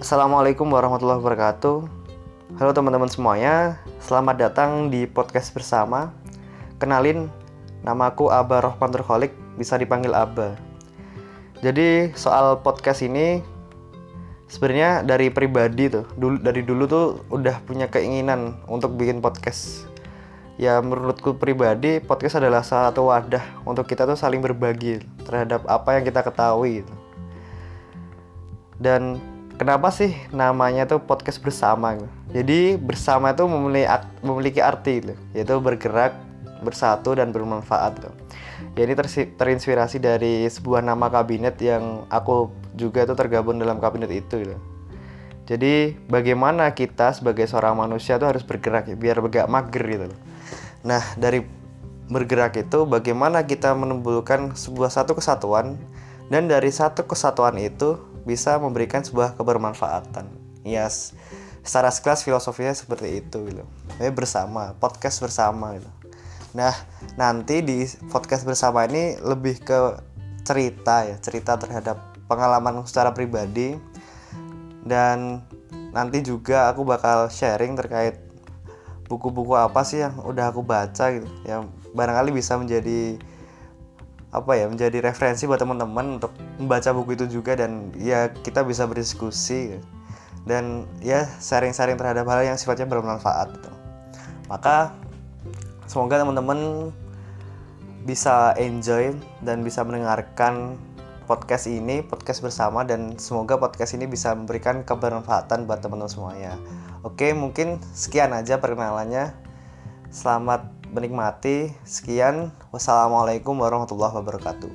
Assalamualaikum warahmatullahi wabarakatuh. Halo teman-teman semuanya, selamat datang di podcast bersama. Kenalin, namaku Aba Rohman Terholik, bisa dipanggil Aba. Jadi soal podcast ini sebenarnya dari pribadi tuh, dulu dari dulu tuh udah punya keinginan untuk bikin podcast. Ya menurutku pribadi podcast adalah satu wadah untuk kita tuh saling berbagi terhadap apa yang kita ketahui gitu. Dan kenapa sih namanya tuh podcast bersama? Jadi bersama itu memiliki, arti gitu, yaitu bergerak bersatu dan bermanfaat ya ini terinspirasi dari sebuah nama kabinet yang aku juga tuh tergabung dalam kabinet itu gitu. jadi bagaimana kita sebagai seorang manusia tuh harus bergerak ya, biar gak mager gitu. Nah dari bergerak itu bagaimana kita menimbulkan sebuah satu kesatuan dan dari satu kesatuan itu bisa memberikan sebuah kebermanfaatan. Yes, secara sekelas filosofinya seperti itu gitu. Jadi bersama, podcast bersama gitu. Nah, nanti di podcast bersama ini lebih ke cerita ya, cerita terhadap pengalaman secara pribadi dan nanti juga aku bakal sharing terkait buku-buku apa sih yang udah aku baca gitu yang barangkali bisa menjadi apa ya menjadi referensi buat teman-teman untuk membaca buku itu juga dan ya kita bisa berdiskusi dan ya sharing-sharing terhadap hal yang sifatnya bermanfaat gitu. Maka semoga teman-teman bisa enjoy dan bisa mendengarkan podcast ini, podcast bersama dan semoga podcast ini bisa memberikan kebermanfaatan buat teman-teman semuanya. Oke, mungkin sekian aja perkenalannya. Selamat menikmati. Sekian, wassalamualaikum warahmatullahi wabarakatuh.